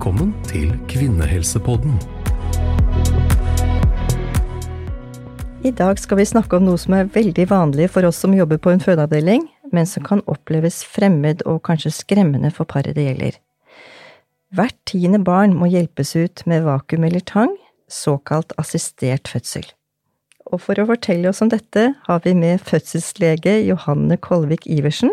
Velkommen til Kvinnehelsepodden. I dag skal vi snakke om noe som er veldig vanlig for oss som jobber på en fødeavdeling, men som kan oppleves fremmed og kanskje skremmende for paret det gjelder. Hvert tiende barn må hjelpes ut med vakuum eller tang, såkalt assistert fødsel. Og for å fortelle oss om dette har vi med fødselslege Johanne Kolvik Iversen.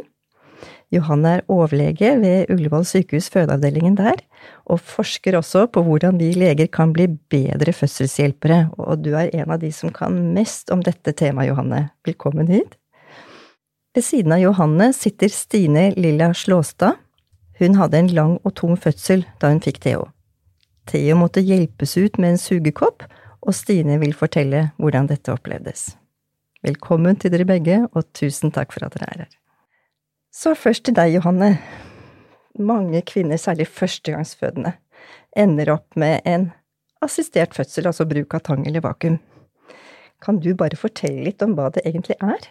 Johanne er overlege ved Ullevål sykehus fødeavdelingen der, og forsker også på hvordan vi leger kan bli bedre fødselshjelpere, og du er en av de som kan mest om dette temaet, Johanne. Velkommen hit. Ved siden av Johanne sitter Stine Lilla Slåstad. Hun hadde en lang og tung fødsel da hun fikk Theo. Theo måtte hjelpes ut med en sugekopp, og Stine vil fortelle hvordan dette opplevdes. Velkommen til dere begge, og tusen takk for at dere er her. Så først til deg, Johanne. Mange kvinner, særlig førstegangsfødende, ender opp med en assistert fødsel, altså bruk av tang eller vakuum. Kan du bare fortelle litt om hva det egentlig er?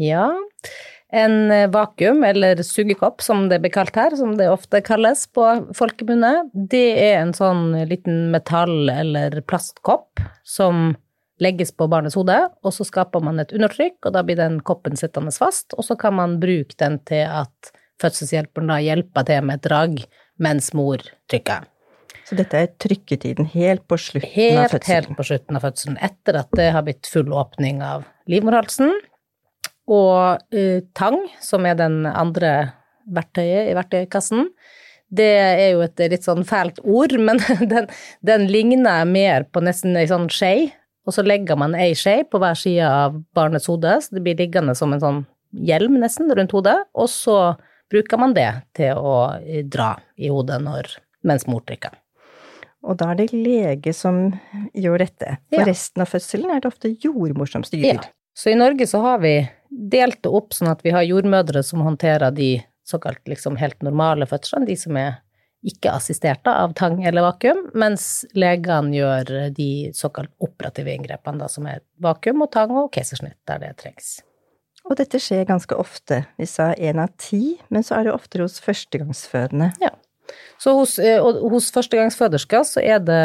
Ja, en vakuum, eller sugekopp som det blir kalt her, som det ofte kalles på folkemunne, det er en sånn liten metall- eller plastkopp som legges på barnets hode, og så skaper man et undertrykk, og da blir den koppen sittende fast, og så kan man bruke den til at fødselshjelperen da hjelper til med et drag mens mor trykker. Så dette er trykketiden helt på slutten helt, av fødselen? Helt på slutten av fødselen, etter at det har blitt full åpning av livmorhalsen. Og uh, tang, som er den andre verktøyet i verktøykassen, det er jo et litt sånn fælt ord, men den, den ligner mer på nesten ei sånn skje, og så legger man ei skje på hver side av barnets hode, så det blir liggende som en sånn hjelm nesten rundt hodet, og så bruker man det til å dra i hodet når, mens mor trykker. Og da er det lege som gjør dette. For Ja. resten av fødselen er det ofte jordmor som styrer. Ja. Så i Norge så har vi delt det opp sånn at vi har jordmødre som håndterer de såkalt liksom helt normale fødslene, de som er ikke assisterte av tang eller vakuum, mens legene gjør de såkalt operative inngrepene, da, som er vakuum og tang og keisersnitt der det trengs. Og dette skjer ganske ofte. Vi sa én av ti, men så er det oftere hos førstegangsfødende. Ja. Så hos, eh, hos førstegangsfødersker så er det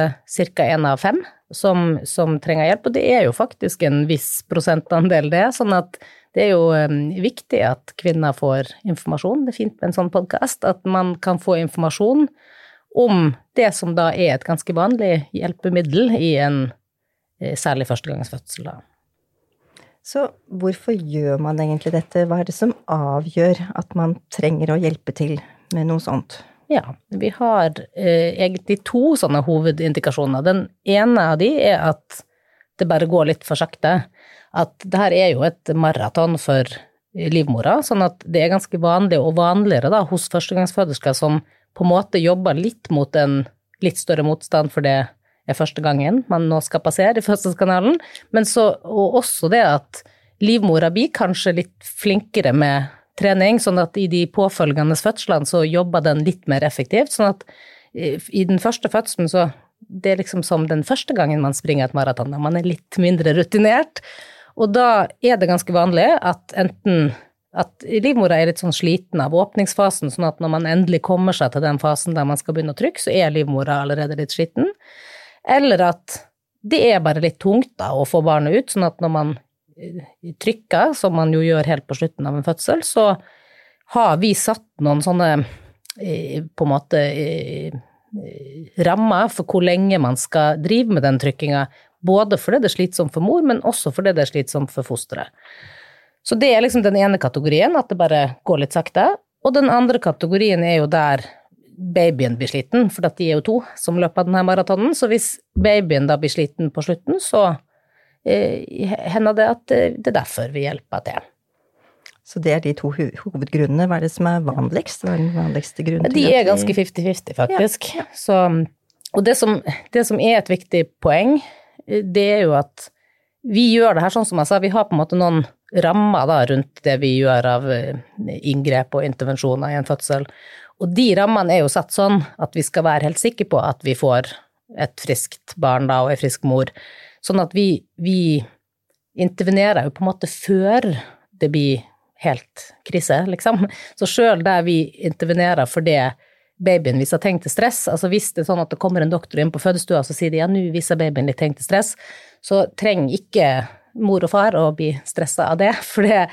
ca. én av fem som, som trenger hjelp, og det er jo faktisk en viss prosentandel, det. Sånn at det er jo eh, viktig at kvinner får informasjon. Det er fint med en sånn podkast, at man kan få informasjon om det som da er et ganske vanlig hjelpemiddel i en eh, særlig førstegangsfødsel, da. Så hvorfor gjør man egentlig dette? Hva er det som avgjør at man trenger å hjelpe til med noe sånt? Ja, vi har eh, egentlig to sånne hovedindikasjoner. Den ene av de er at det bare går litt for sakte. At det her er jo et maraton for livmora, sånn at det er ganske vanlig, og vanligere da, hos førstegangsfødersker som på en måte jobber litt mot en litt større motstand for det er første gangen man nå skal passere i fødselskanalen, men så, og også det at livmora blir kanskje litt flinkere med trening, sånn at i de påfølgende fødslene så jobber den litt mer effektivt. Sånn at eh, i den første fødselen så det er liksom som den første gangen man springer et maraton, da man er litt mindre rutinert. Og da er det ganske vanlig at enten at livmora er litt sånn sliten av åpningsfasen, sånn at når man endelig kommer seg til den fasen der man skal begynne å trykke, så er livmora allerede litt sliten. Eller at det er bare litt tungt da å få barnet ut, sånn at når man eh, trykker, som man jo gjør helt på slutten av en fødsel, så har vi satt noen sånne eh, på en måte eh, rammer for hvor lenge man skal drive med den trykkinga, både fordi det er slitsomt for mor, men også fordi det er slitsomt for fosteret. Så det er liksom den ene kategorien, at det bare går litt sakte. Og den andre kategorien er jo der babyen blir sliten, for de er jo to som løper denne maratonen. Så hvis babyen da blir sliten på slutten, så eh, hender det at eh, det er derfor vi hjelper til. Så det er de to hovedgrunnene. Hva er det som er vanligst? Hva er den vanligste grunnen De er ganske 50-50, faktisk. Så, og det som, det som er et viktig poeng, eh, det er jo at vi gjør det her sånn som jeg sa, vi har på en måte noen rammer da rundt det vi gjør av inngrep og intervensjoner i en fødsel. Og de rammene er jo satt sånn at vi skal være helt sikre på at vi får et friskt barn da, og ei frisk mor. Sånn at vi, vi intervenerer jo på en måte før det blir helt krise, liksom. Så sjøl der vi intervenerer for det babyen viser tegn til stress. Altså hvis det er sånn at det kommer en doktor inn på fødestua og sier de ja, nå viser babyen litt tegn til stress, så trenger ikke mor og far å bli stressa av det, for det,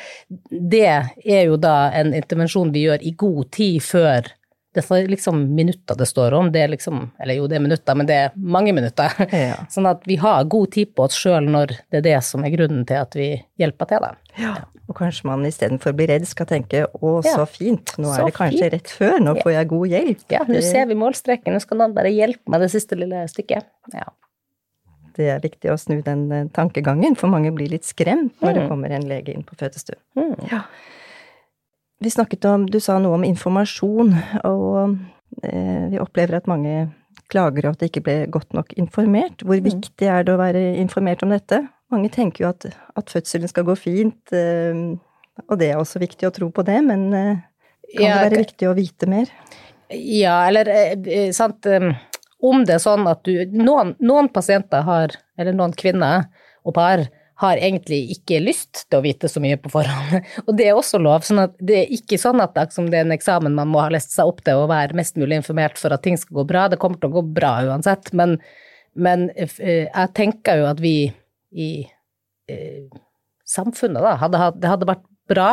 det er jo da en intervensjon vi gjør i god tid før det er liksom minutter det står om, det er liksom Eller jo, det er minutter, men det er mange minutter. Ja. Sånn at vi har god tid på oss sjøl når det er det som er grunnen til at vi hjelper til, da. Ja. Og kanskje man istedenfor å bli redd skal tenke å, så fint, nå så er det kanskje fint. rett før, nå får jeg god hjelp. Ja, nå ser vi målstreken, nå skal noen bare hjelpe meg det siste lille stykket. Ja det er viktig å snu den eh, tankegangen, for mange blir litt skremt når det mm. kommer en lege inn på fødestuen. Mm. Ja. Vi snakket om Du sa noe om informasjon, og eh, vi opplever at mange klager over at de ikke ble godt nok informert. Hvor mm. viktig er det å være informert om dette? Mange tenker jo at, at fødselen skal gå fint, eh, og det er også viktig å tro på det, men eh, kan ja, det være viktig å vite mer? Ja, eller eh, eh, sant om det er sånn at du Noen, noen pasienter har, eller noen kvinner og par, har egentlig ikke lyst til å vite så mye på forhånd. Og det er også lov. sånn at Det er ikke sånn at det er en eksamen man må ha lest seg opp til og være mest mulig informert for at ting skal gå bra. Det kommer til å gå bra uansett. Men, men eh, jeg tenker jo at vi i eh, samfunnet da, hadde, det hadde vært bra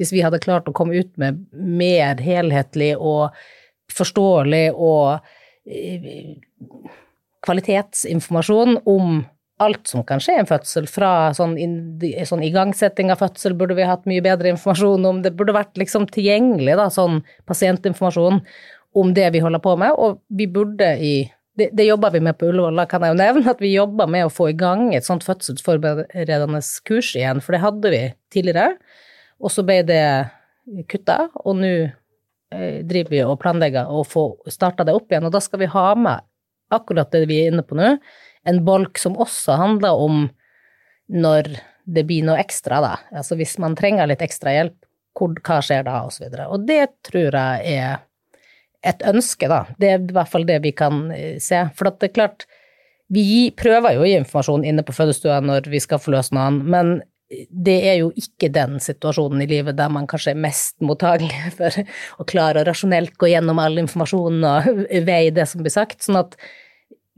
hvis vi hadde klart å komme ut med mer helhetlig og forståelig og kvalitetsinformasjon om alt som kan skje i en fødsel, fra sånn, sånn, igangsetting av fødsel burde vi hatt mye bedre informasjon om, det burde vært liksom tilgjengelig, da, sånn pasientinformasjon om det vi holder på med, og vi burde i det, det jobber vi med på Ullevål, da kan jeg jo nevne at vi jobber med å få i gang et sånt fødselsforberedende kurs igjen, for det hadde vi tidligere, og så ble det kutta, og nå driver vi og planlegger å få starta det opp igjen, og da skal vi ha med akkurat det vi er inne på nå, en bolk som også handler om når det blir noe ekstra, da. Altså hvis man trenger litt ekstra hjelp, hva skjer da, og så videre. Og det tror jeg er et ønske, da. Det er i hvert fall det vi kan eh, se. For det er klart, vi prøver jo å gi informasjon inne på fødestua når vi skal forløse noen, men det er jo ikke den situasjonen i livet der man kanskje er mest mottagelig for å klare å rasjonelt gå gjennom all informasjonen og veie det som blir sagt. Sånn at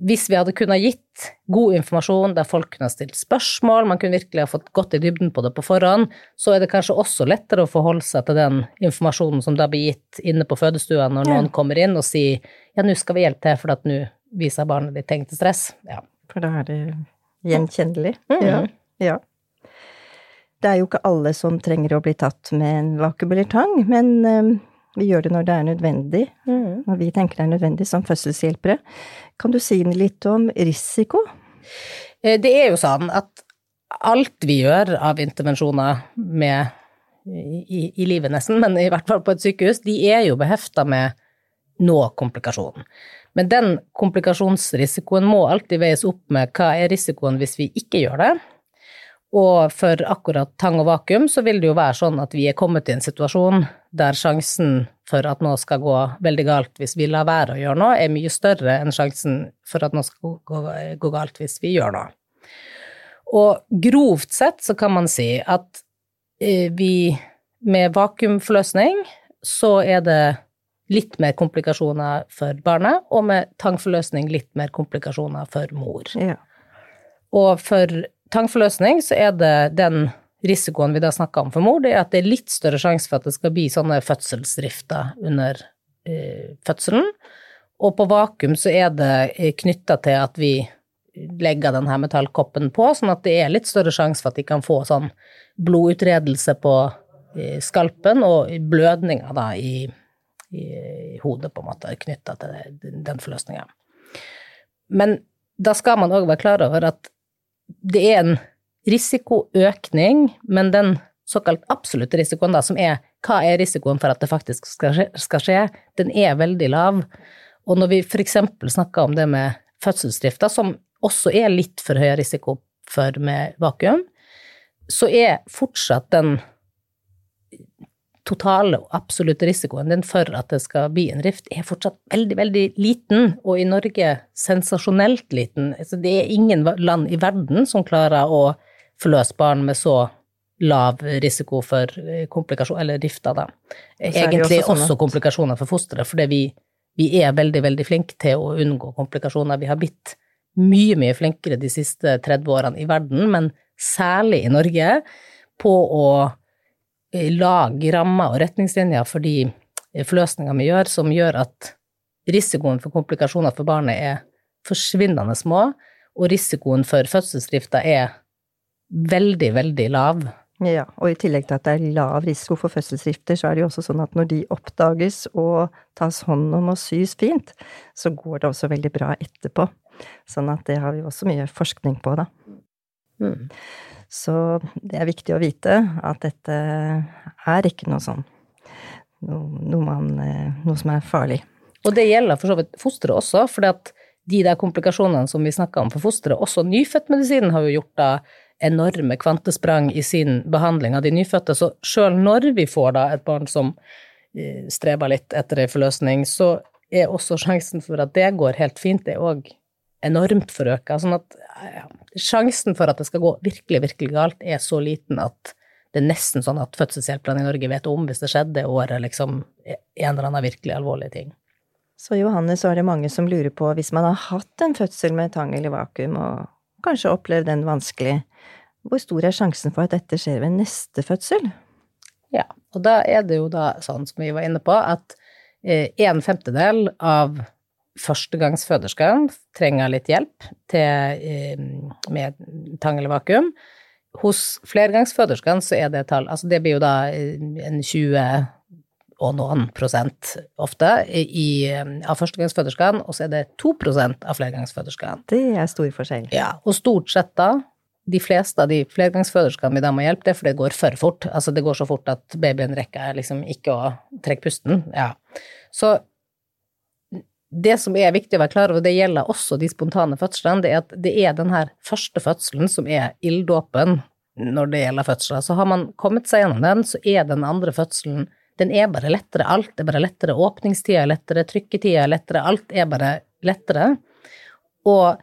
hvis vi hadde kunnet gitt god informasjon der folk kunne ha stilt spørsmål, man kunne virkelig ha fått gått i dybden på det på forhånd, så er det kanskje også lettere å forholde seg til den informasjonen som da blir gitt inne på fødestua når ja. noen kommer inn og sier ja, nå skal vi hjelpe til, for at nå viser barnet ditt tegn til stress. Ja. For da er det gjenkjennelig. Mm. Ja. ja. Det er jo ikke alle som trenger å bli tatt med en vakuum eller tang, men um, vi gjør det når det er nødvendig, mm. når vi tenker det er nødvendig som fødselshjelpere. Kan du si litt om risiko? Eh, det er jo sånn at alt vi gjør av intervensjoner med, i, i livet nesten, men i hvert fall på et sykehus, de er jo behefta med noe komplikasjon. Men den komplikasjonsrisikoen må alltid veies opp med hva er risikoen hvis vi ikke gjør det, og for akkurat tang og vakuum så vil det jo være sånn at vi er kommet i en situasjon der sjansen for at noe skal gå veldig galt hvis vi lar være å gjøre noe, er mye større enn sjansen for at noe skal gå, gå galt hvis vi gjør noe. Og grovt sett så kan man si at eh, vi med vakuumforløsning så er det litt mer komplikasjoner for barnet, og med tangforløsning litt mer komplikasjoner for mor. Ja. Og for tangforløsning så er det den risikoen vi da snakka om for mor, det er at det er litt større sjanse for at det skal bli sånne fødselsdrifter under eh, fødselen. Og på vakuum så er det eh, knytta til at vi legger denne metallkoppen på, sånn at det er litt større sjanse for at de kan få sånn blodutredelse på eh, skalpen og blødninger da i, i hodet, på en måte, knytta til den forløsninga. Men da skal man òg være klar over at det er en risikoøkning, men den såkalt absolutte risikoen, da, som er hva er risikoen for at det faktisk skal skje, skal skje den er veldig lav. Og når vi f.eks. snakker om det med fødselsdrifta, som også er litt for høy risiko for med vakuum, så er fortsatt den totale og absolutte risikoen din for at det skal bli en rift, er fortsatt veldig, veldig liten, og i Norge sensasjonelt liten. Altså, det er ingen land i verden som klarer å forløse barn med så lav risiko for eh, komplikasjon, eller rifter, da. Egentlig også, sånn også, komplikasjoner for fosteret, fordi vi vi er veldig, veldig flinke til å unngå komplikasjoner. Vi har blitt mye, mye flinkere de siste 30 årene i verden, men særlig i Norge, på å lage rammer og retningslinjer for de forløsninger vi gjør, som gjør at risikoen for komplikasjoner for barnet er forsvinnende små, og risikoen for fødselsdrifta er veldig, veldig lav. Ja, og i tillegg til at det er lav risiko for fødselsdrifter, så er det jo også sånn at når de oppdages og tas hånd om og sys fint, så går det også veldig bra etterpå. Sånn at det har vi også mye forskning på, da. Mm. Så det er viktig å vite at dette er ikke noe sånn noe, man, eh, noe som er farlig. Og det gjelder for så vidt fosteret også, for de der komplikasjonene som vi snakka om for fosteret, også nyfødtmedisinen har jo gjort da enorme kvantesprang i sin behandling av de nyfødte. Så sjøl når vi får da et barn som eh, streber litt etter ei forløsning, så er også sjansen for at det går helt fint, det er òg enormt forøka. Sånn at ja, sjansen for at det skal gå virkelig, virkelig galt, er så liten at det er nesten sånn at fødselshjelperne i Norge vet om hvis det skjedde året liksom en eller annen virkelig alvorlig ting. Så Johannes, så er det mange som lurer på, hvis man har hatt en fødsel med tang eller vakuum, og kanskje opplevd den vanskelig, hvor stor er sjansen for at dette skjer ved neste fødsel? Ja, og da er det jo da sånn som vi var inne på, at eh, en femtedel av førstegangsføderskene trenger litt hjelp til, eh, med tang eller vakuum. Hos flergangsføderskene så er det tall Altså det blir jo da eh, en 20 og noen prosent ofte i, av førstegangsføderskene, og så er det 2% av flergangsføderskene. Det er stor forskjell. Ja, og stort sett da, de fleste av de flergangsføderskene vi da må hjelpe, det er fordi det går for fort. Altså det går så fort at babyen rekker liksom ikke å trekke pusten. Ja. Så det som er viktig å være klar over, det gjelder også de spontane fødslene, det er at det er den her første fødselen som er ilddåpen når det gjelder fødsler. Så har man kommet seg gjennom den, så er den andre fødselen den er bare lettere. Alt er bare lettere. Åpningstida er lettere, trykketida er lettere, alt er bare lettere. Og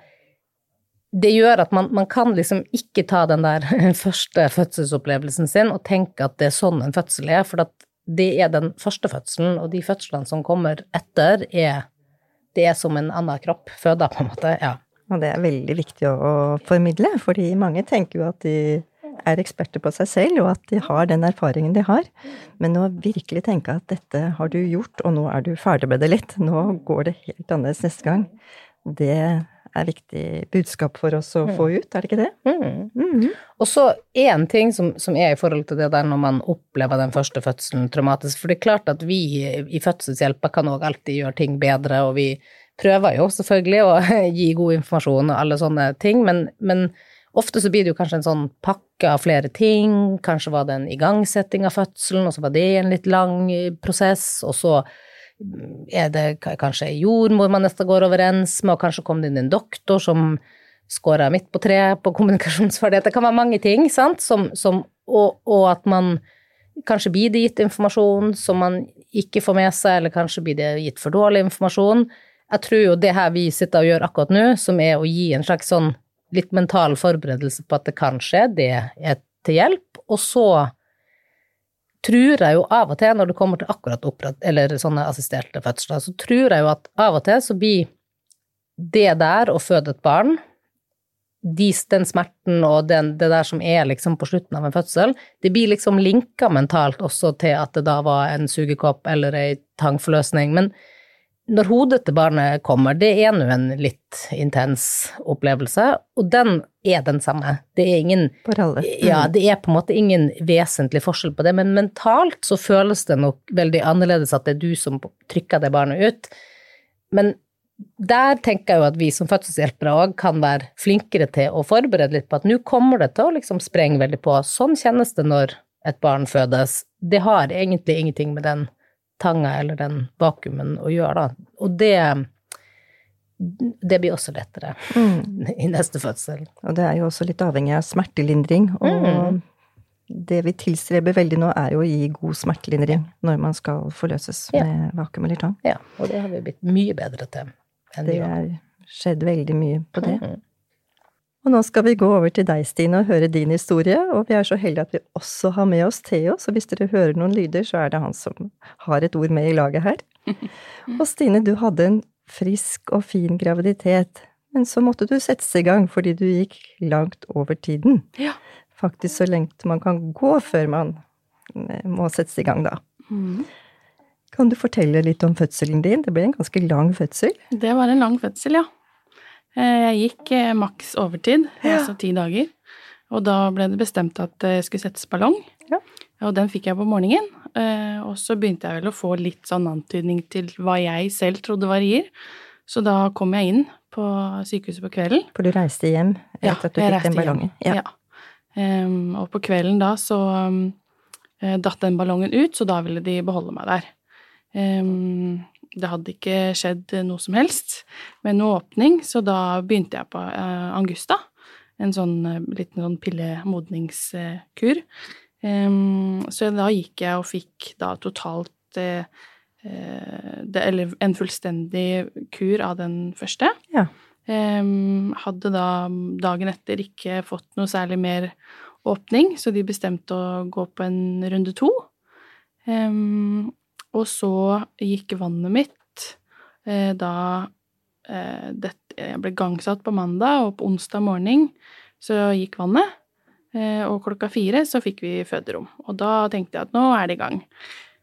det gjør at man, man, kan liksom ikke ta den der første fødselsopplevelsen sin og tenke at det er sånn en fødsel er, for det er den første fødselen, og de fødslene som kommer etter, er, det er som en annen kropp føder, på en måte. Ja. Og det er veldig viktig å, formidle, fordi mange tenker jo at de er eksperter på seg selv, og at de har den erfaringen de har. Men å virkelig tenke at dette har du gjort, og nå er du ferdig med det litt, nå går det helt annerledes neste gang, det er viktig budskap for oss å få ut, er det ikke det? Mm. Mm. Og så én ting som, som, er i forhold til det der når man opplever den første fødselen traumatisk, for det er klart at vi i Fødselshjelpa kan òg alltid gjøre ting bedre, og vi prøver jo selvfølgelig å gi god informasjon og alle sånne ting, men, men Ofte så blir det jo kanskje en sånn pakke av flere ting, kanskje var det en igangsetting av fødselen, og så var det en litt lang prosess, og så mm, er det kanskje ei jordmor man nesten går overens med, og kanskje kom det inn en doktor som scora midt på treet på kommunikasjonsferdighet. Det kan være mange ting, sant, som, som, og, og, at man kanskje blir det gitt informasjon som man ikke får med seg, eller kanskje blir det gitt for dårlig informasjon. Jeg tror jo det her vi sitter og gjør akkurat nå, som er å gi en slags sånn litt mental forberedelse på at det kan skje, det er til hjelp. Og så tror jeg jo av og til, når det kommer til akkurat opprat, eller sånne assisterte fødsler, så tror jeg jo at av og til så blir det der å føde et barn, de, den smerten og den, det der som er liksom på slutten av en fødsel, det blir liksom linka mentalt også til at det da var en sugekopp eller ei tangforløsning. Men når hodet til barnet kommer, det er nå en litt intens opplevelse, og den er den samme. Det er ingen mm. Ja, det er på en måte ingen vesentlig forskjell på det, men mentalt så føles det nok veldig annerledes at det er du som trykker det barnet ut. Men der tenker jeg jo at vi som fødselshjelpere òg kan være flinkere til å forberede litt på at nå kommer det til å liksom sprenge veldig på. Sånn kjennes det når et barn fødes. Det har egentlig ingenting med den tanga eller den vakuumen å gjøre, da. Og det det blir også lettere mm. i neste fødsel. Og det er jo også litt avhengig av smertelindring. Og mm. det vi tilstreber veldig nå, er jo å gi god smertelindring når man skal forløses ja. med vakuum eller tang. Ja, og det har vi blitt mye bedre til enn det har skjedd veldig mye på det. Mm. Og nå skal vi gå over til deg, Stine, og høre din historie. Og vi er så heldige at vi også har med oss Theo, så hvis dere hører noen lyder, så er det han som har et ord med i laget her. Og Stine, du hadde en frisk og fin graviditet, men så måtte du settes i gang fordi du gikk langt over tiden. Ja. Faktisk så lengt man kan gå før man eh, må settes i gang, da. Mm. Kan du fortelle litt om fødselen din? Det ble en ganske lang fødsel. Det var en lang fødsel, ja. Eh, Jeg gikk eh, maks overtid, Ja. altså ti dager. Og da ble det bestemt at det skulle settes ballong. Ja. Og den fikk jeg på morgenen. eh, Og så begynte jeg vel å få litt sånn antydning til hva jeg selv trodde var rier. Så da kom jeg inn på sykehuset på kvelden. For du reiste hjem etter at du fikk den hjem. ballongen. Ja. Em, og på kvelden da så um, eh, datt den ballongen ut, så da ville de beholde meg der. Em, det hadde ikke skjedd noe som helst med noe åpning, så da begynte jeg på eh, Angusta. En sånn eh, liten sånn pillemodningskur. Em, så da gikk jeg og fikk da totalt eh, det, Eller en fullstendig kur av den første. Ja. Em, hadde da dagen etter ikke fått noe særlig mer åpning, så de bestemte å gå på en runde to. Em, og så gikk vannet mitt eh, da eh, det, Jeg ble gangsatt på mandag, og på onsdag morgen så gikk vannet. Eh, og klokka fire så fikk vi føderom. Og da tenkte jeg at nå er det i gang.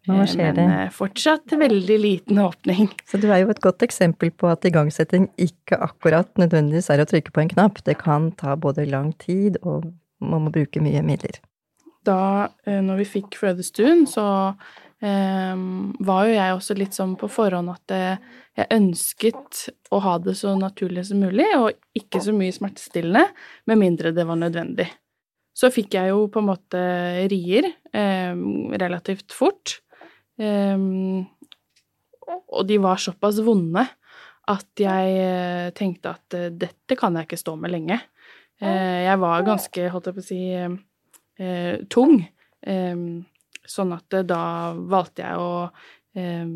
Nå Eh, skjer Men det. Men fortsatt veldig liten åpning. Så du er jo et godt eksempel på at igangsetting ikke akkurat nødvendigvis er å trykke på en knapp. Det kan ta både lang tid, og man må bruke mye midler. da eh, når vi fikk fødestuen, så eh, var jo jeg også litt sånn på forhånd at eh, jeg ønsket å ha det så naturlig som mulig, og ikke så mye smertestillende, med mindre det var nødvendig. Så fikk jeg jo på en måte rier eh, relativt fort. Eh, og de var såpass vonde at jeg eh, tenkte at eh, dette kan jeg ikke stå med lenge. Eh, jeg var ganske, holdt jeg på å si, eh, eh, tung. Eh, sånn at eh, da valgte jeg å eh,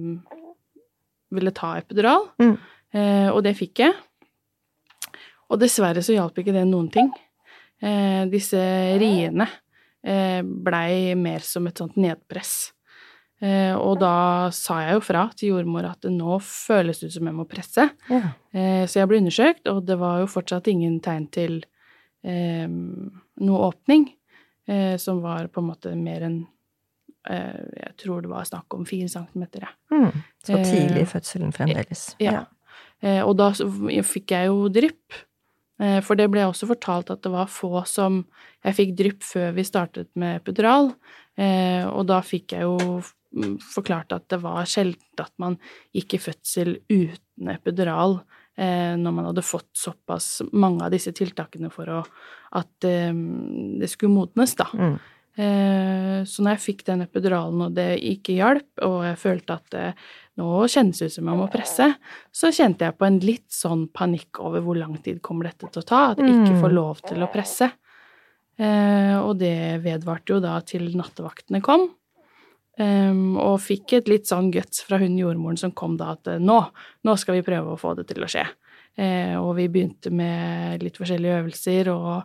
ville ta epidural, Mm. eh, og det fikk jeg. Og dessverre så hjalp ikke det noen ting. Eh, disse riene eh, blei mer som et sånt nedpress. Eh, og da sa jeg jo fra til jordmor at nå føles det ut som jeg må presse. Ja. Eh, så jeg ble undersøkt, og det var jo fortsatt ingen tegn til noe åpning, eh, som var på en måte mer enn Jeg tror det var snakk om fire centimeter, jeg. Mm. Så Eh, tidlig i fødselen fremdeles. Ja. Eh, og da fikk jeg jo drypp. Eh, for det ble også fortalt at det var få som Jeg fikk drypp før vi startet med epidural, eh, og da fikk jeg jo mm, forklart at det var sjelden at man gikk i fødsel uten epidural eh, når man hadde fått såpass mange av disse tiltakene for å, at eh, det skulle modnes, da. Mm. Eh, Så når jeg fikk den epiduralen og det ikke hjalp, og jeg følte at eh, nå kjennes det ut som jeg må presse, så kjente jeg på en litt sånn panikk over hvor lang tid kommer dette til å ta, at jeg ikke Mm. får lov til å presse. Eh, Og det vedvarte jo da til nattevaktene kom. Og fikk et litt sånn guts fra hun jordmoren som kom da at nå, nå skal vi prøve å få det til å skje. Og vi begynte med litt forskjellige øvelser og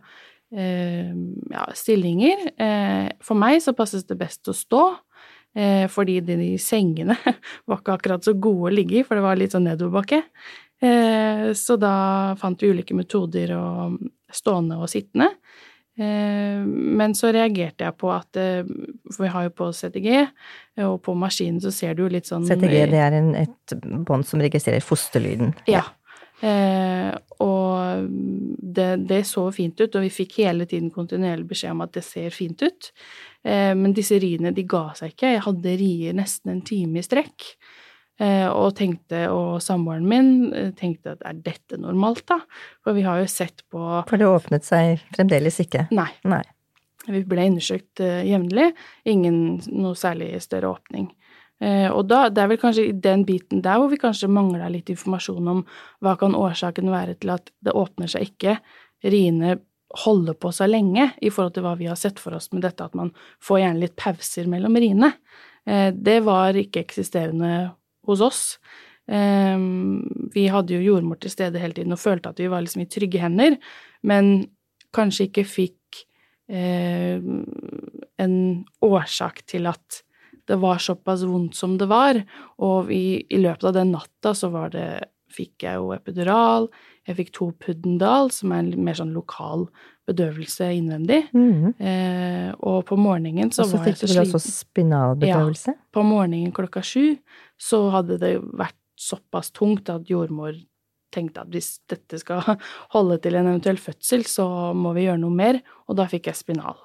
ja, stillinger. Eh, for meg så passes det best å stå, eh, fordi de sengene var ikke akkurat så gode å ligge i, for det var litt sånn nedoverbakke. Eh, så da fant vi ulike metoder og stående og sittende. Eh, Men så reagerte jeg på at eh, For vi har jo på CTG, og på maskinen så ser du jo litt sånn CTG det er en, et bånd som registrerer fosterlyden. Ja. ja. og det, det så fint ut, og vi fikk hele tiden kontinuerlig beskjed om at det ser fint ut. Eh, men disse riene, de ga seg ikke. Jeg hadde rier nesten en time i strekk. Eh, og tenkte, og samboeren min eh, tenkte at er dette normalt, da? For vi har jo sett på For det åpnet seg fremdeles ikke. Nei. Nei. Vi ble undersøkt jevnlig. Ingen noe særlig større åpning. Eh, og da, det er vel kanskje i den biten der hvor vi kanskje mangla litt informasjon om hva kan årsaken være til at det åpner seg ikke, riene holder på så lenge i forhold til hva vi har sett for oss med dette at man får gjerne litt pauser mellom riene. Eh, det var ikke eksisterende hos oss. Eh, vi hadde jo jordmor til stede hele tiden og følte at vi var liksom i trygge hender, men kanskje ikke fikk en årsak til at det var såpass vondt som det var. Og i, i løpet av den natta så var det fikk jeg jo epidural, jeg fikk to Puddendal, som er en mer sånn lokal bedøvelse innvendig. Mhm. Eh, og på morgenen så Og så var jeg fikk så du også spinalbedøvelse? Ja. På morgenen klokka sju så hadde det vært såpass tungt at jordmor tenkte at hvis dette skal holde til en eventuell fødsel, så må vi gjøre noe mer, og da fikk jeg spinal.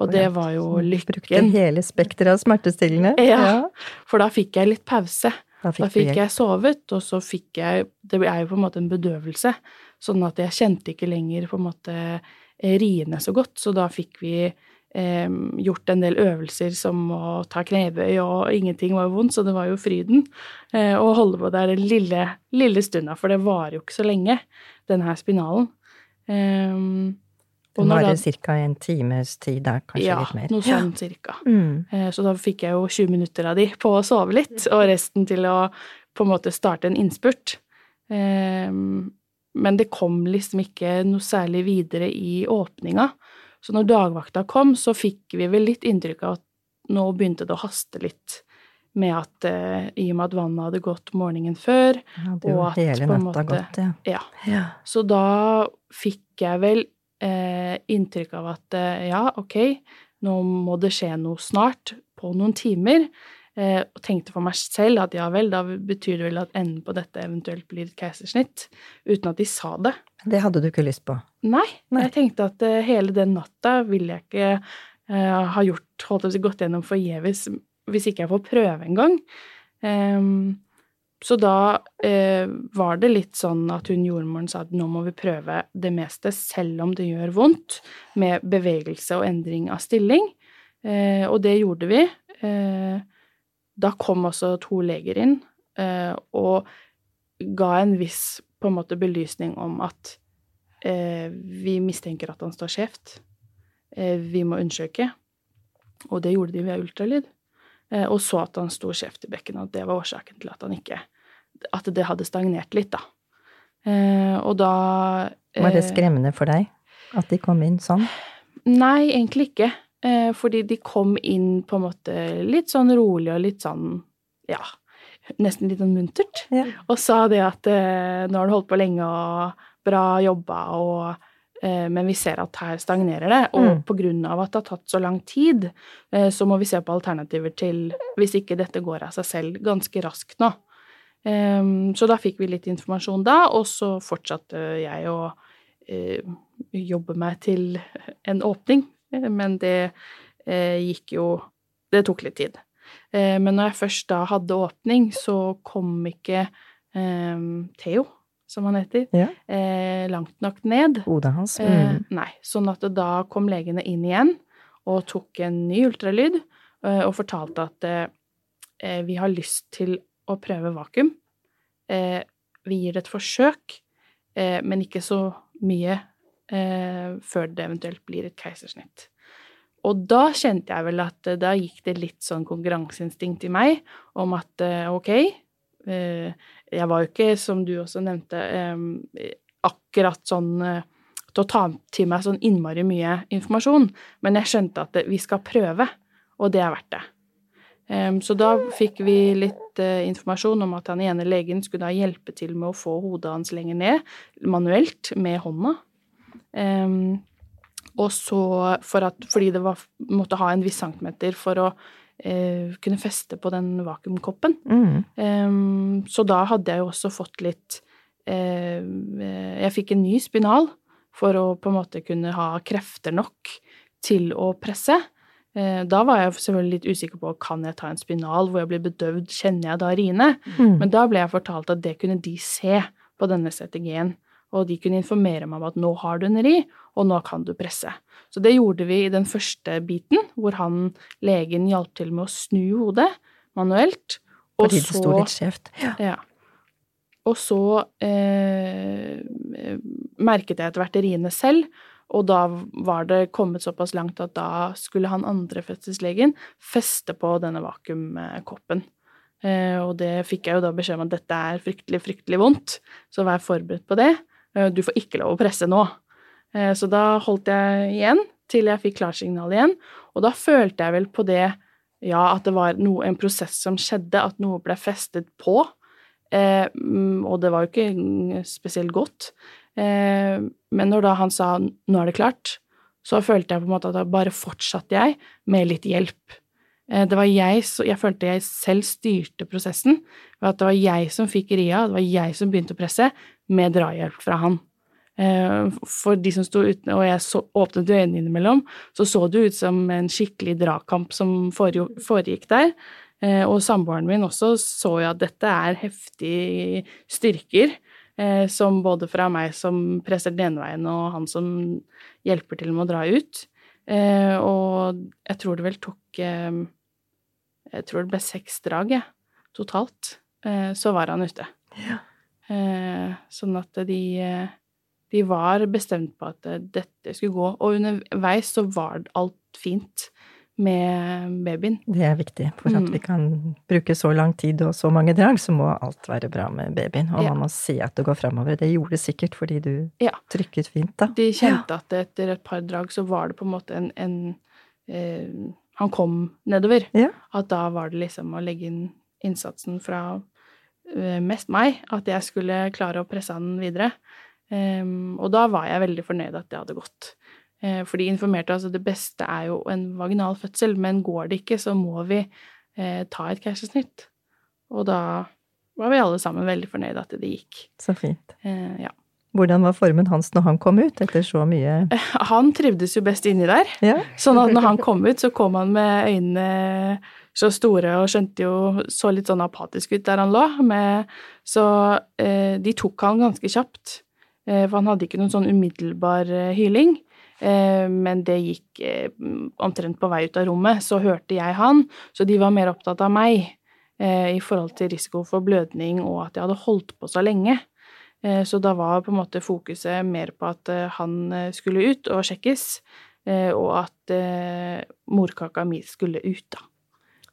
Og det var jo lykken. Brukte hele spekteret av smertestillende. Ja. For da fikk jeg litt pause. Da Da fikk, fikk du hjelp. jeg sovet, og så fikk jeg Det er jo på en måte en bedøvelse, sånn at jeg kjente ikke lenger på en måte eh, riene så godt, så da fikk vi eh, gjort en del øvelser som å ta knebøy, og ingenting var vondt, så det var jo fryden eh, å holde på der den lille, lille stunda, for det varer jo ikke så lenge, den her spinalen. Um, er det ca. en times tid, der, kanskje ja, litt mer. Ja, noe sånn cirka. Mm. Eh, Så da fikk jeg jo 20 minutter av de på å sove litt, og resten til å på en måte starte en innspurt. Ehm, Men det kom liksom ikke noe særlig videre i åpninga. Så når dagvakta kom, så fikk vi vel litt inntrykk av at nå begynte det å haste litt med at eh, i og med at vannet hadde gått morgenen før, ja, Og at hele på en måte- gått, ja. ja, ja. så da fikk jeg vel eh, inntrykk av at eh, ja, ok, nå må det skje noe snart, på noen timer. Eh, og tenkte for meg selv at ja vel, da betyr det vel at enden på dette eventuelt blir et keisersnitt. Uten at de sa det. Det hadde du ikke lyst på. Nei, Nei. jeg tenkte at eh, hele den natta ville jeg ikke ha gjort, holdt jeg på å gått gjennom forgjeves hvis ikke jeg får prøve engang. Um, så da eh, var det litt sånn at hun jordmoren sa at nå må vi prøve det meste, selv om det gjør vondt, med bevegelse og endring av stilling. Eh, og det gjorde vi. Eh, da kom også to leger inn eh, og ga en viss på en måte belysning om at eh, vi mistenker at han står skjevt. Eh, vi må undersøke. Og det gjorde de via ultralyd. Og så at han sto skjevt i bekkenet, og det var årsaken til at han ikke At det hadde stagnert litt, da. Eh, og da Var det eh, skremmende for deg at de kom inn sånn? Nei, egentlig ikke. Eh, fordi de kom inn på en måte litt sånn rolig og litt sånn, ja, nesten litt sånn muntert. Ja. Og sa det at eh, nå har du holdt på lenge og bra jobba, og, eh, men vi ser at her stagnerer det. Og Mm. av at det har tatt så lang tid, eh, så må vi se på alternativer til hvis ikke dette går av seg selv ganske raskt nå. Em, så da fikk vi litt informasjon da, og så fortsatte jeg å eh, jobbe meg til en åpning. Men det eh, gikk jo Det tok litt tid. Eh, men når jeg først da hadde åpning, så kom ikke eh, Theo, som han heter, Ja. langt nok ned. Hodet hans? Mm. nei. Sånn at da kom legene inn igjen og tok en ny ultralyd og fortalte at vi har lyst til å prøve vakuum. Eh, vi gir det et forsøk, eh, men ikke så mye eh, før det eventuelt blir et keisersnitt. Og da kjente jeg vel at eh, da gikk det litt sånn konkurranseinstinkt i meg om at eh, ok, eh, jeg var jo ikke, som du også nevnte, akkurat sånn til å ta til meg sånn innmari mye informasjon, men jeg skjønte at vi skal prøve, og det er verdt det. Em, så da fikk vi litt eh, informasjon om at han ene legen skulle da hjelpe til med å få hodet hans lenger ned, manuelt, med hånda. Em, og så for at, fordi det var, måtte ha en viss centimeter for å eh, kunne feste på den vakuumkoppen. Mm. Em, så da hadde jeg jo også fått litt eh, Jeg fikk en ny spinal for å på en måte kunne ha krefter nok til å presse. Eh, da var jeg selvfølgelig litt usikker på kan jeg ta en spinal hvor jeg blir bedøvd, kjenner jeg da riene? Mm. Men da ble jeg fortalt at det kunne de se på denne CTG-en, og de kunne informere meg om at nå har du en ri, og nå kan du presse. Så det gjorde vi i den første biten, hvor han, legen, hjalp til med å snu hodet manuelt. og Fordi det sto litt skjevt. Ja. ja. Og så eh, merket jeg etter hvert riene selv, og da var det kommet såpass langt at da skulle han andre fødselslegen feste på denne vakuumkoppen. Eh, og det fikk jeg jo da beskjed om at dette er fryktelig, fryktelig vondt, så vær forberedt på det. Eh, du får ikke lov å presse nå. Eh, så da holdt jeg igjen til jeg fikk klarsignal igjen, og da følte jeg vel på det ja, at det var noe, en prosess som skjedde, at noe ble festet på. Eh, mm, og det var jo ikke spesielt godt. Eh, men når da han sa 'nå er det klart', så følte jeg på en måte at da bare fortsatte jeg med litt hjelp. Eh, det var jeg, jeg følte jeg selv styrte prosessen, at det var jeg som fikk ria, det var jeg som begynte å presse, med drahjelp fra han. Eh, for de som sto uten, og jeg så, åpnet øynene innimellom, så så det ut som en skikkelig dragkamp som foregikk der. Og samboeren min også så jo at dette er heftige styrker, som både fra meg som presser den ene veien, og han som hjelper til med å dra ut. Og jeg tror det vel tok Jeg tror det ble seks drag, jeg, totalt. Så var han ute. Ja. Sånn at de de var bestemt på at eh, dette skulle gå. Og underveis så var alt fint med babyen. Det er viktig. For at mm. vi kan bruke så lang tid og så mange drag, så må alt være bra med babyen. Og ja. man må si at det går framover. Det gjorde det sikkert fordi du ja. trykket fint, da. De kjente ja. at etter et par drag så var det på en måte en, en eh, Han kom nedover. At da var det liksom å legge inn innsatsen fra eh, mest meg. At jeg skulle klare å presse han videre. Um, og da var jeg veldig fornøyd at det hadde gått. Uh, for de informerte altså det beste er jo en vaginal fødsel, men går det ikke, så må vi eh, ta et keisersnitt. Og da var vi alle sammen veldig fornøyde at det gikk. Så fint. Eh, ja. Hvordan var formen hans når han kom ut, etter så mye Han trivdes jo best inni der. Ja. sånn at når han kom ut, så kom han med øynene så store og skjønte jo Så litt sånn apatisk ut der han lå. Med, så de tok han ganske kjapt. Eh, for han hadde ikke noen sånn umiddelbar eh, hyling. Eh, men det gikk omtrent på vei ut av rommet. Så hørte jeg han, så de var mer opptatt av meg i forhold til risiko for blødning og at jeg hadde holdt på så lenge. Så da var på en måte fokuset mer på at han skulle ut og sjekkes, og at morkaka mi skulle ut, da.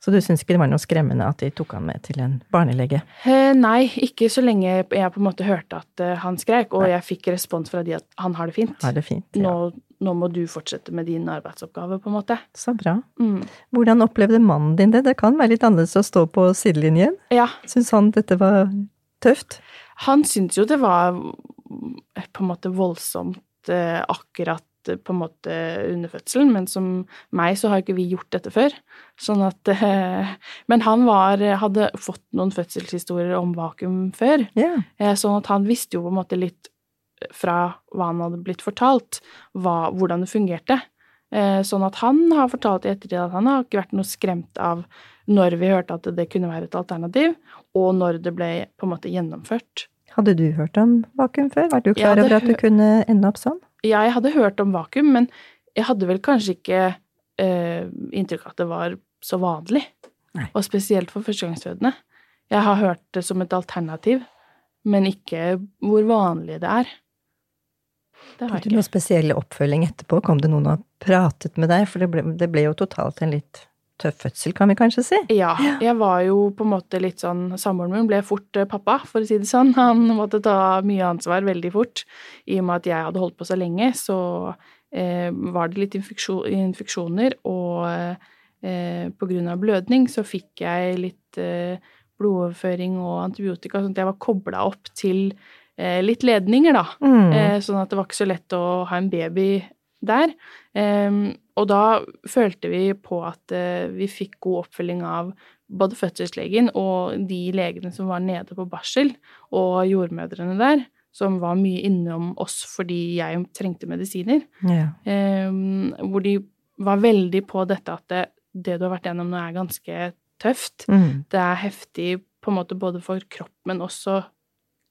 Så du syns ikke det var noe skremmende at de tok han med til en barnelege? Eh, nei, ikke så lenge jeg på en måte hørte at uh, han skrek, og nei. jeg fikk respons fra de at han har det fint. Har det fint, ja. nå, nå, må du fortsette med din arbeidsoppgave, på en måte. Så bra. Mm. Hvordan opplevde mannen din det? Det kan være litt annerledes å stå på sidelinjen. Ja. Syns han dette var tøft? Han syntes jo det var på en måte voldsomt uh, akkurat på en måte under fødselen, men som meg så har ikke vi gjort dette før. Sånn at eh, Men han var, hadde fått noen fødselshistorier om vakuum før, yeah. sånn at han visste jo på en måte litt fra hva han hadde blitt fortalt, hva, hvordan det fungerte. Eh, sånn at han har fortalt i ettertid at han har ikke vært noe skremt av når vi hørte at det kunne være et alternativ, og når det ble på en måte gjennomført. Hadde du hørt om vakuum før? Var du klar over at du kunne ende opp sånn? Ja, jeg hadde hørt om vakuum, men jeg hadde vel kanskje ikke eh, inntrykk av at det var så vanlig. Nei. Og spesielt for førstegangsfødende. Jeg har hørt det som et alternativ, men ikke hvor vanlig det er. Det har jeg ikke. Noe spesiell oppfølging etterpå? Kom det noen og pratet med deg? For det ble, det ble jo totalt en litt tøff fødsel, kan vi kanskje si? Ja, jeg var jo på en måte litt sånn Samboeren min ble fort eh, pappa, for å si det sånn. Han måtte ta mye ansvar veldig fort. I og med at jeg hadde holdt på så lenge, så eh, var det litt infeksjoner, og eh, på grunn av blødning så fikk jeg litt eh, blodoverføring og antibiotika, sånn at jeg var kobla opp til eh, litt ledninger, da. Mm. Eh, sånn at det var ikke så lett å ha en baby der. Og da følte vi på at uh, vi fikk god oppfølging av både fødselslegen og de legene som var nede på barsel, og jordmødrene der, som var mye innom oss fordi jeg trengte medisiner. Ja. Hvor de var veldig på dette at det, det, du har vært gjennom nå, er ganske tøft. Mm. Det er heftig på en måte både for kropp, men også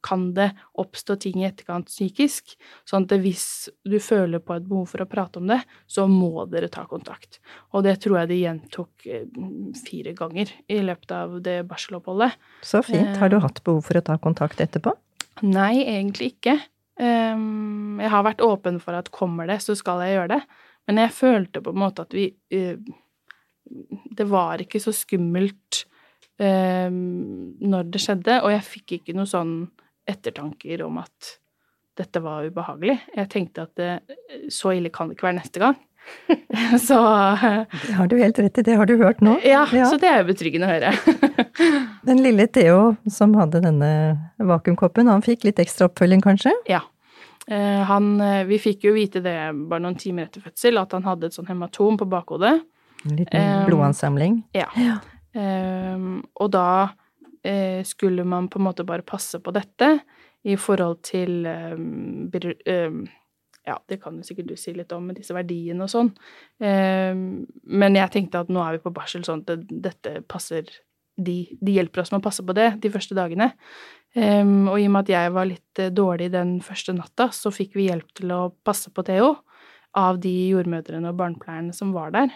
kan det oppstå ting i etterkant psykisk. Sånn at hvis du føler på et behov for å prate om det, så må dere ta kontakt. Og det tror jeg de gjentok eh, fire ganger i løpet av det barseloppholdet. Så fint. Har du hatt behov for å ta kontakt etterpå? Nei, egentlig ikke. Ehm, jeg har vært åpen for at kommer det, så skal jeg gjøre det. Men jeg følte på en måte at vi eh, Det var ikke så skummelt ehm, når det skjedde, og jeg fikk ikke noe sånn ettertanker om at dette var ubehagelig. Jeg tenkte at det, så ille kan det ikke være neste gang. så Det har du helt rett i, det har du hørt nå. ja, så det er jo betryggende å høre. Den lille Theo som hadde denne vakuumkoppen, han fikk litt ekstra oppfølging kanskje? ja. Eh, Han, eh, vi fikk jo vite det bare noen timer etter fødsel, at han hadde et sånn hematom på bakhodet. En liten blodansamling. Ja. Ehm, og da eh, skulle man på en måte bare passe på dette i forhold til br- ehm, Ja, det kan jo sikkert du si litt om med disse verdiene og sånn. Men jeg tenkte at nå er vi på barsel, sånn at dette passer de, de hjelper oss med å passe på det de første dagene. Og i og med at jeg var litt eh, dårlig den første natta, så fikk vi hjelp til å passe på Theo av de jordmødrene og barnepleierne som var der.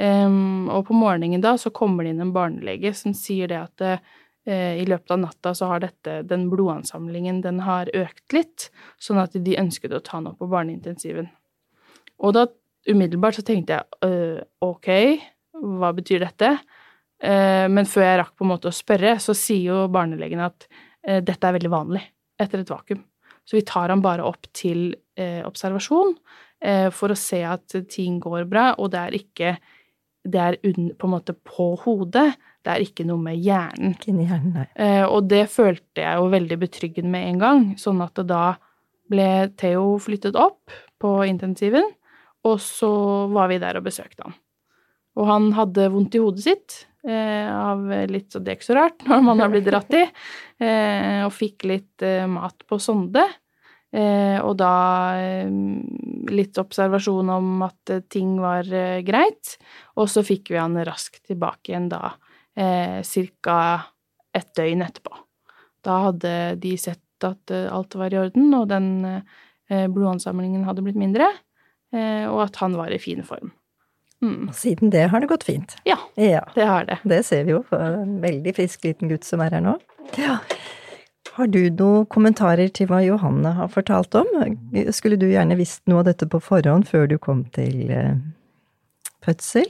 Og på morgenen da så kommer det inn en barnelege som sier det at eh, i løpet av natta så har dette, den blodansamlingen den har økt litt, sånn at de ønsket å ta han opp på barneintensiven. Og da umiddelbart så tenkte jeg øh, ok, hva betyr dette? Eh, men før jeg rakk på en måte å spørre, så sier jo barnelegen at eh, dette er veldig vanlig etter et vakuum. Så vi tar han bare opp til eh, observasjon eh, for å se at ting går bra, og det er ikke det er på en måte på hodet, det er ikke noe med hjernen. Ikke inni hjernen, nei. Eh, og det følte jeg jo veldig betryggende med en gang, sånn at da ble Theo flyttet opp på intensiven, og så var vi der og besøkte han. Og han hadde vondt i hodet sitt, eh, av litt så det er ikke så rart når man har blitt dratt i, eh, og fikk litt mat på sonde. Eh, og da eh, litt observasjon om at eh, ting var eh, greit, og så fikk vi han raskt tilbake igjen da, eh, ca. et døgn etterpå. Da hadde de sett at eh, alt var i orden, og den eh, blodansamlingen hadde blitt mindre, eh, og at han var i fin form. Mm. Og siden det har det gått fint. Ja, Ja, det har det. det ser vi jo. En veldig frisk liten gutt som er her nå. Ja. Har du noen kommentarer til hva Johanne har fortalt om? Skulle du gjerne visst noe av dette på forhånd før du kom til eh, fødsel?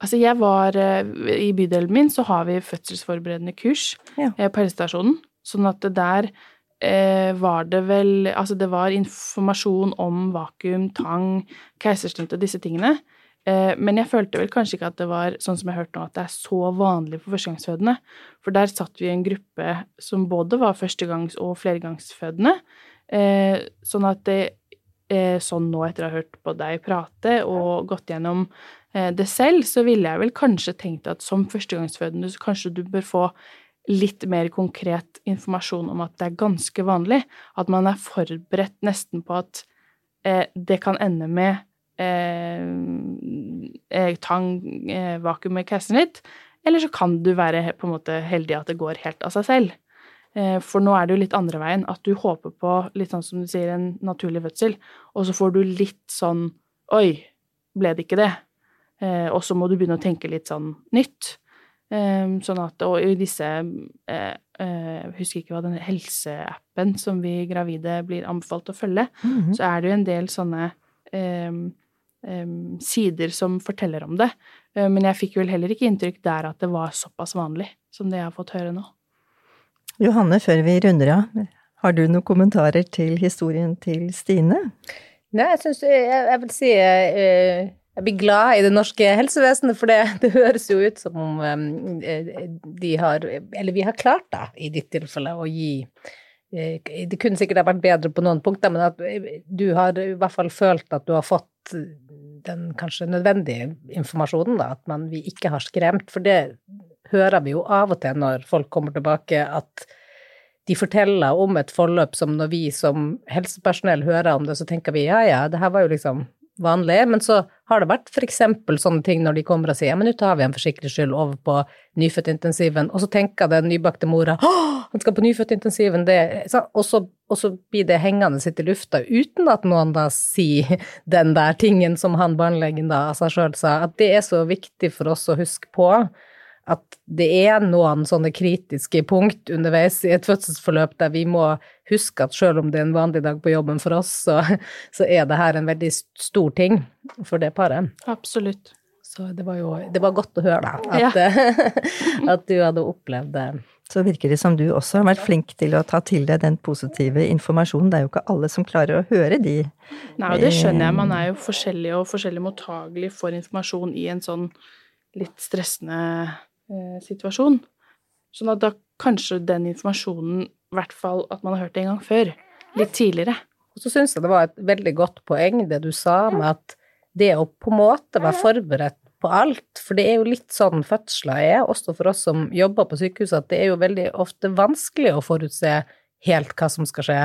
Altså, jeg var eh, I bydelen min så har vi fødselsforberedende kurs Ja. eh, på helsestasjonen. Sånn at det der eh, var det vel Altså, det var informasjon om vakuum, tang, keisersnitt og disse tingene. Eh, men jeg følte vel kanskje ikke at det var sånn som jeg har hørt nå, at det er så vanlig for førstegangsfødende. For der satt vi i en gruppe som både var førstegangs- og flergangsfødende. Eh, sånn at det er sånn nå etter å ha hørt på deg prate og gått gjennom eh, det selv, så ville jeg vel kanskje tenkt at som førstegangsfødende så kanskje du bør få litt mer konkret informasjon om at det er ganske vanlig. At man er forberedt nesten på at eh, det kan ende med eh, eh, tang, eh, vakuum kassen litt. Eller så kan du være på en måte heldig at det går helt av seg selv. Eh, For nå er det jo litt andre veien, at du håper på, litt sånn som du sier, en naturlig fødsel, og så får du litt sånn Oi, ble det ikke det? Eh, og så må du begynne å tenke litt sånn nytt. Sånn at, og i disse Jeg husker ikke hva den helseappen som vi gravide blir anbefalt å følge, Mhm. så er det jo en del sånne sider som forteller om det. Eh, men jeg fikk vel heller ikke inntrykk der at det var såpass vanlig som det jeg har fått høre nå. Johanne, før vi runder av, har du noen kommentarer til historien til Stine? Nei, jeg syns jeg, jeg vil si eh, jeg blir glad i det norske helsevesenet, for det, det høres jo ut som om eh, de har Eller vi har klart, da, i ditt tilfelle, å gi Det kunne sikkert ha vært bedre på noen punkter, men at du har i hvert fall følt at du har fått den kanskje nødvendige informasjonen, da, at man, vi ikke har skremt. For det hører vi jo av og til når folk kommer tilbake, at de forteller om et forløp som når vi som helsepersonell hører om det, så tenker vi ja, ja, det her var jo liksom vanlig, men så har det vært eksempel sånne ting når de kommer og sier ja, men nå tar vi en for sikkerhets skyld over på nyfødtintensiven, og så tenker den nybakte mora han skal på nyfødtintensiven, det og, så, og så blir det hengende sitt i lufta uten at noen da sier den der tingen som han barnelegen da av seg sjøl sa, at det er så viktig for oss å huske på at det er noen sånne kritiske punkt underveis i et fødselsforløp der vi må huske at selv om det er en vanlig dag på jobben for oss, så, så er det her en veldig stor ting for det paret. Absolutt. Så det var jo det var godt å høre, da, at, at du hadde opplevd det. Så virker det som du også har vært flink til å ta til deg den positive informasjonen. Det er jo ikke alle som klarer å høre de Nei, og det skjønner jeg. Man er jo forskjellig og forskjellig mottagelig for informasjon i en sånn litt stressende eh, situasjon. Sånn at da kanskje den informasjonen, i hvert fall at man har hørt det en gang før, litt tidligere. Og så syns jeg det var et veldig godt poeng det du sa med at det å på en måte være forberedt på alt, for det er jo litt sånn fødsler er, også for oss som jobber på sykehus, at det er jo veldig ofte vanskelig å forutse helt hva som skal skje.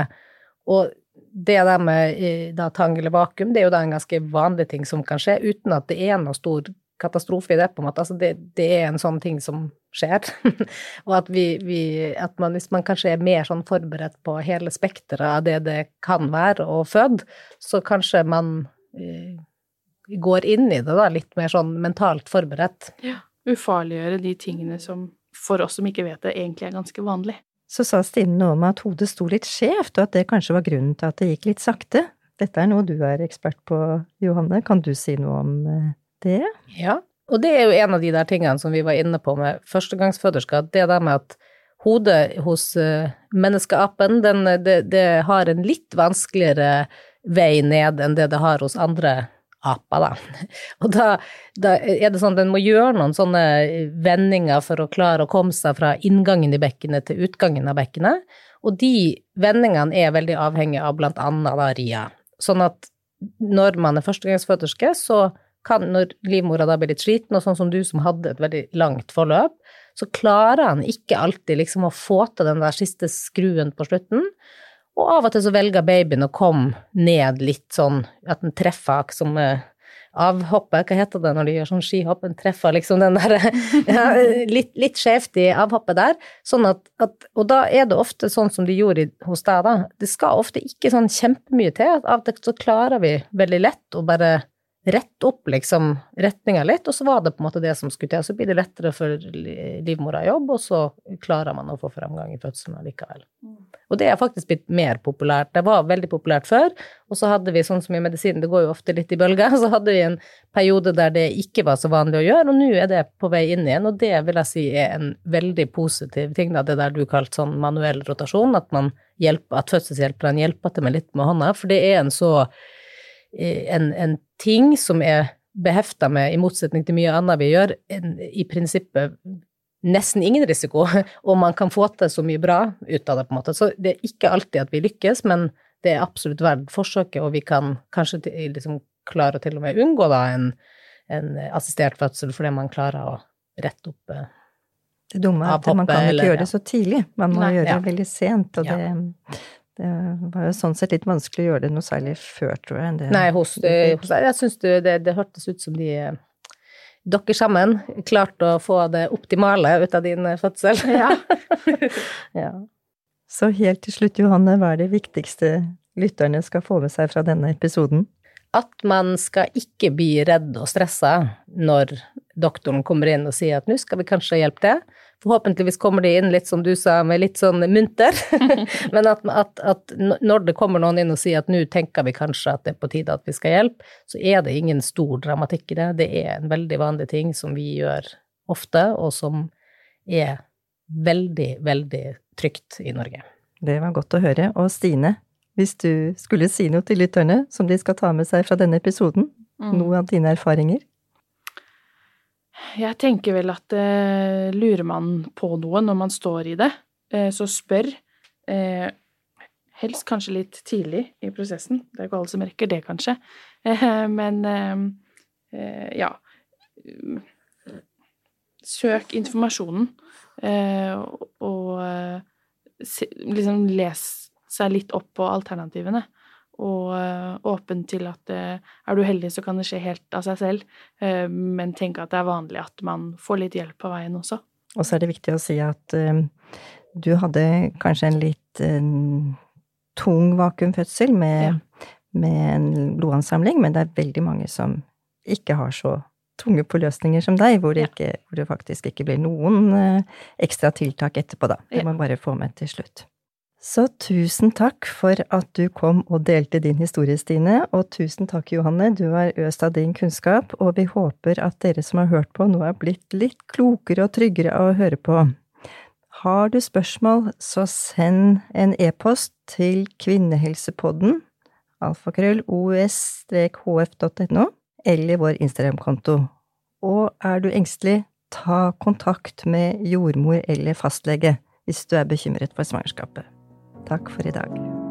Og det der med eh, da, tang eller vakuum, det er jo da en ganske vanlig ting som kan skje, uten at det er noe stor katastrofe i det, på en måte. Altså det, det er en sånn ting som skjer. og at vi, vi, at man, hvis man kanskje er mer sånn forberedt på hele spekteret av det det kan være å føde, så kanskje man eh, går inn i det da, litt mer sånn mentalt forberedt. Ja. Ufarliggjøre de tingene som for oss som ikke vet det, egentlig er ganske vanlig. Så sa Stine noe om at hodet sto litt skjevt, og at det kanskje var grunnen til at det gikk litt sakte. Dette er noe du er ekspert på, Johanne. Kan du si noe om eh, det? Ja, og det er jo en av de der tingene som vi var inne på med førstegangsføderskap. Det der med at hodet hos uh, menneskeapen, den, det, det, har en litt vanskeligere vei ned enn det det har hos andre aper, da. Og da, da, er det sånn at den må gjøre noen sånne vendinger for å klare å komme seg fra inngangen i bekkenet til utgangen av bekkenet. Og de vendingene er veldig avhengige av blant annet da ria. Sånn at når man er førstegangsføderske, så kan, når livmora da blir litt sliten, og sånn som du som hadde et veldig langt forløp, så klarer han ikke alltid liksom å få til den der siste skruen på slutten. Og av og til så velger babyen å komme ned litt sånn at den treffer som uh, avhoppet, hva heter det når de gjør sånn skihopp, den treffer liksom den der ja, litt, litt skjevt i avhoppet der. Sånn at, at, og da er det ofte sånn som de gjorde hos deg, da. Det skal ofte ikke sånn kjempemye til. Av og til så klarer vi veldig lett å bare rette opp liksom retninga litt, og så var det på en måte det som skulle til. Så blir det lettere for livmora i jobb, og så klarer man å få fremgang i fødselen likevel. Mm. Og det er faktisk blitt mer populært. Det var veldig populært før, og så hadde vi sånn som i medisinen, det går jo ofte litt i bølger, så hadde vi en periode der det ikke var så vanlig å gjøre, og nå er det på vei inn igjen, og det vil jeg si er en veldig positiv ting, da, det der du kalte sånn manuell rotasjon, at man hjelper, at fødselshjelperne hjelper til med litt med hånda, for det er en så en, en ting som er behefta med, i motsetning til mye annet vi gjør, en, i prinsippet nesten ingen risiko, og man kan få til så mye bra ut av det, på en måte. Så det er ikke alltid at vi lykkes, men det er absolutt verdt forsøket, og vi kan kanskje liksom klare å til og med unngå da en, en assistert fødsel fordi man klarer å rette opp eh, det dumme er at man kan ikke gjøre det så tidlig, man må Nei, gjøre det veldig sent, og ja. det det var jo sånn sett litt vanskelig å gjøre det noe særlig før, tror jeg. Det, Nei, hos, hos deg, jeg syns det, det, hørtes ut som de dere sammen klarte å få det optimale ut av din fødsel. Ja. ja. Så helt til slutt, Johanne, hva er det viktigste lytterne skal få med seg fra denne episoden? At man skal ikke bli redd og stressa når doktoren kommer inn og sier at nå skal vi kanskje hjelpe til. Forhåpentligvis kommer de inn litt som du sa, med litt sånn munter. Men at, at, at, når det kommer noen inn og sier at nå tenker vi kanskje at det er på tide at vi skal hjelpe, så er det ingen stor dramatikk i det. Det er en veldig vanlig ting som vi gjør ofte, og som er veldig, veldig trygt i Norge. Det var godt å høre. Og Stine, hvis du skulle si noe til lytterne som de skal ta med seg fra denne episoden, mm. noe av dine erfaringer? Jeg tenker vel at eh, lurer man på noe når man står i det, eh, så spør. Eh, helst kanskje litt tidlig i prosessen. Det er ikke alle som rekker det, kanskje. Eh, men eh, eh, ja Søk informasjonen, og liksom les seg litt opp på alternativene og uh, åpen til at uh, er du heldig, så kan det skje helt av seg selv, uh, men tenk at det er vanlig at man får litt hjelp på veien også. Og så er det viktig å si at du hadde kanskje en litt tung vakuumfødsel med, ja. med, en blodansamling, men det er veldig mange som ikke har så tunge påløsninger som deg, hvor det, ikke, hvor det faktisk ikke blir noen ekstra tiltak etterpå, da. Det må man bare få med til slutt. Så tusen takk for at du kom og delte din historie, Stine, og tusen takk, Johanne, du har øst av din kunnskap, og vi håper at dere som har hørt på, nå er blitt litt klokere og tryggere av å høre på. Har du spørsmål, så send en e-post til kvinnehelsepodden, alfakrøll os-hf.no, eller vår Instagram-konto. Og er du engstelig, ta kontakt med jordmor eller fastlege hvis du er bekymret for svangerskapet. Takk for i dag.